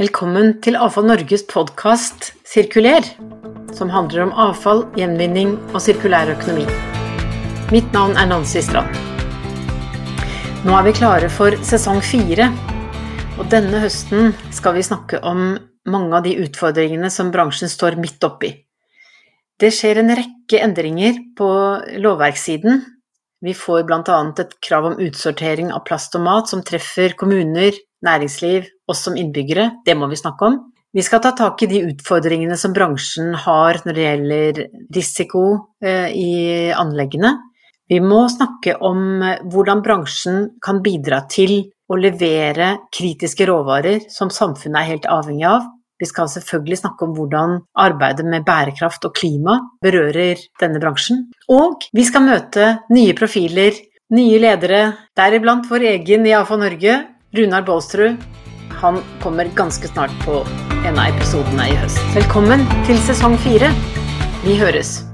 Velkommen til Avfall Norges podkast Sirkuler, som handler om avfall, gjenvinning og sirkulær økonomi. Mitt navn er Nancy Strand. Nå er vi klare for sesong fire, og denne høsten skal vi snakke om mange av de utfordringene som bransjen står midt oppi. Det skjer en rekke endringer på lovverkssiden. Vi får bl.a. et krav om utsortering av plast og mat som treffer kommuner, næringsliv, oss som innbyggere, det må vi snakke om. Vi skal ta tak i de utfordringene som bransjen har når det gjelder risiko eh, i anleggene. Vi må snakke om eh, hvordan bransjen kan bidra til å levere kritiske råvarer som samfunnet er helt avhengig av. Vi skal selvfølgelig snakke om hvordan arbeidet med bærekraft og klima berører denne bransjen. Og vi skal møte nye profiler, nye ledere, deriblant vår egen i AFA Norge, Runar Baalsrud. Han kommer ganske snart på en av episodene i høst. Velkommen til sesong fire. Vi høres.